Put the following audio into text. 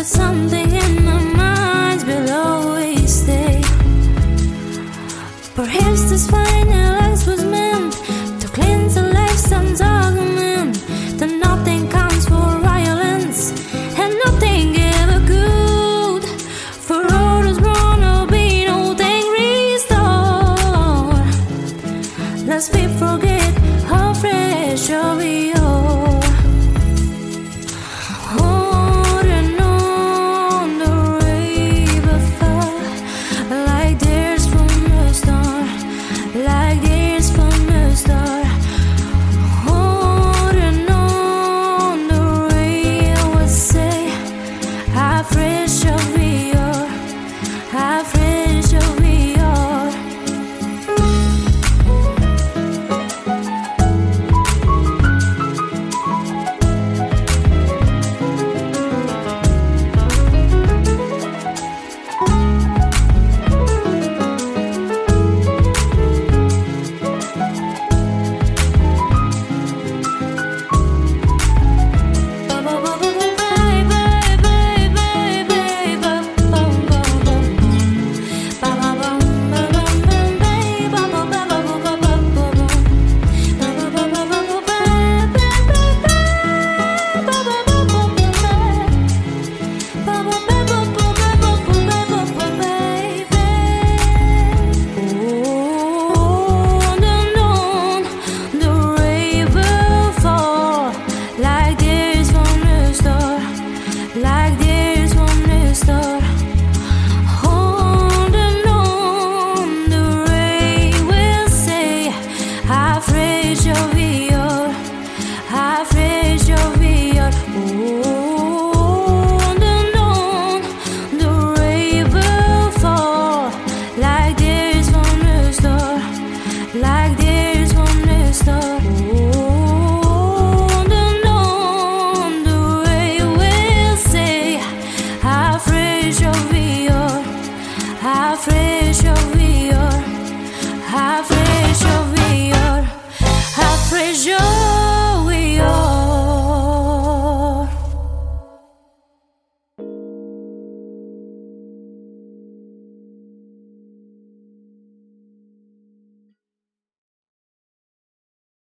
but something in my mind will always stay. Perhaps this final act was meant to cleanse the life's that nothing for violence and nothing ever good for oh, be restored. Lest we forget how fresh we are. I fish your beard.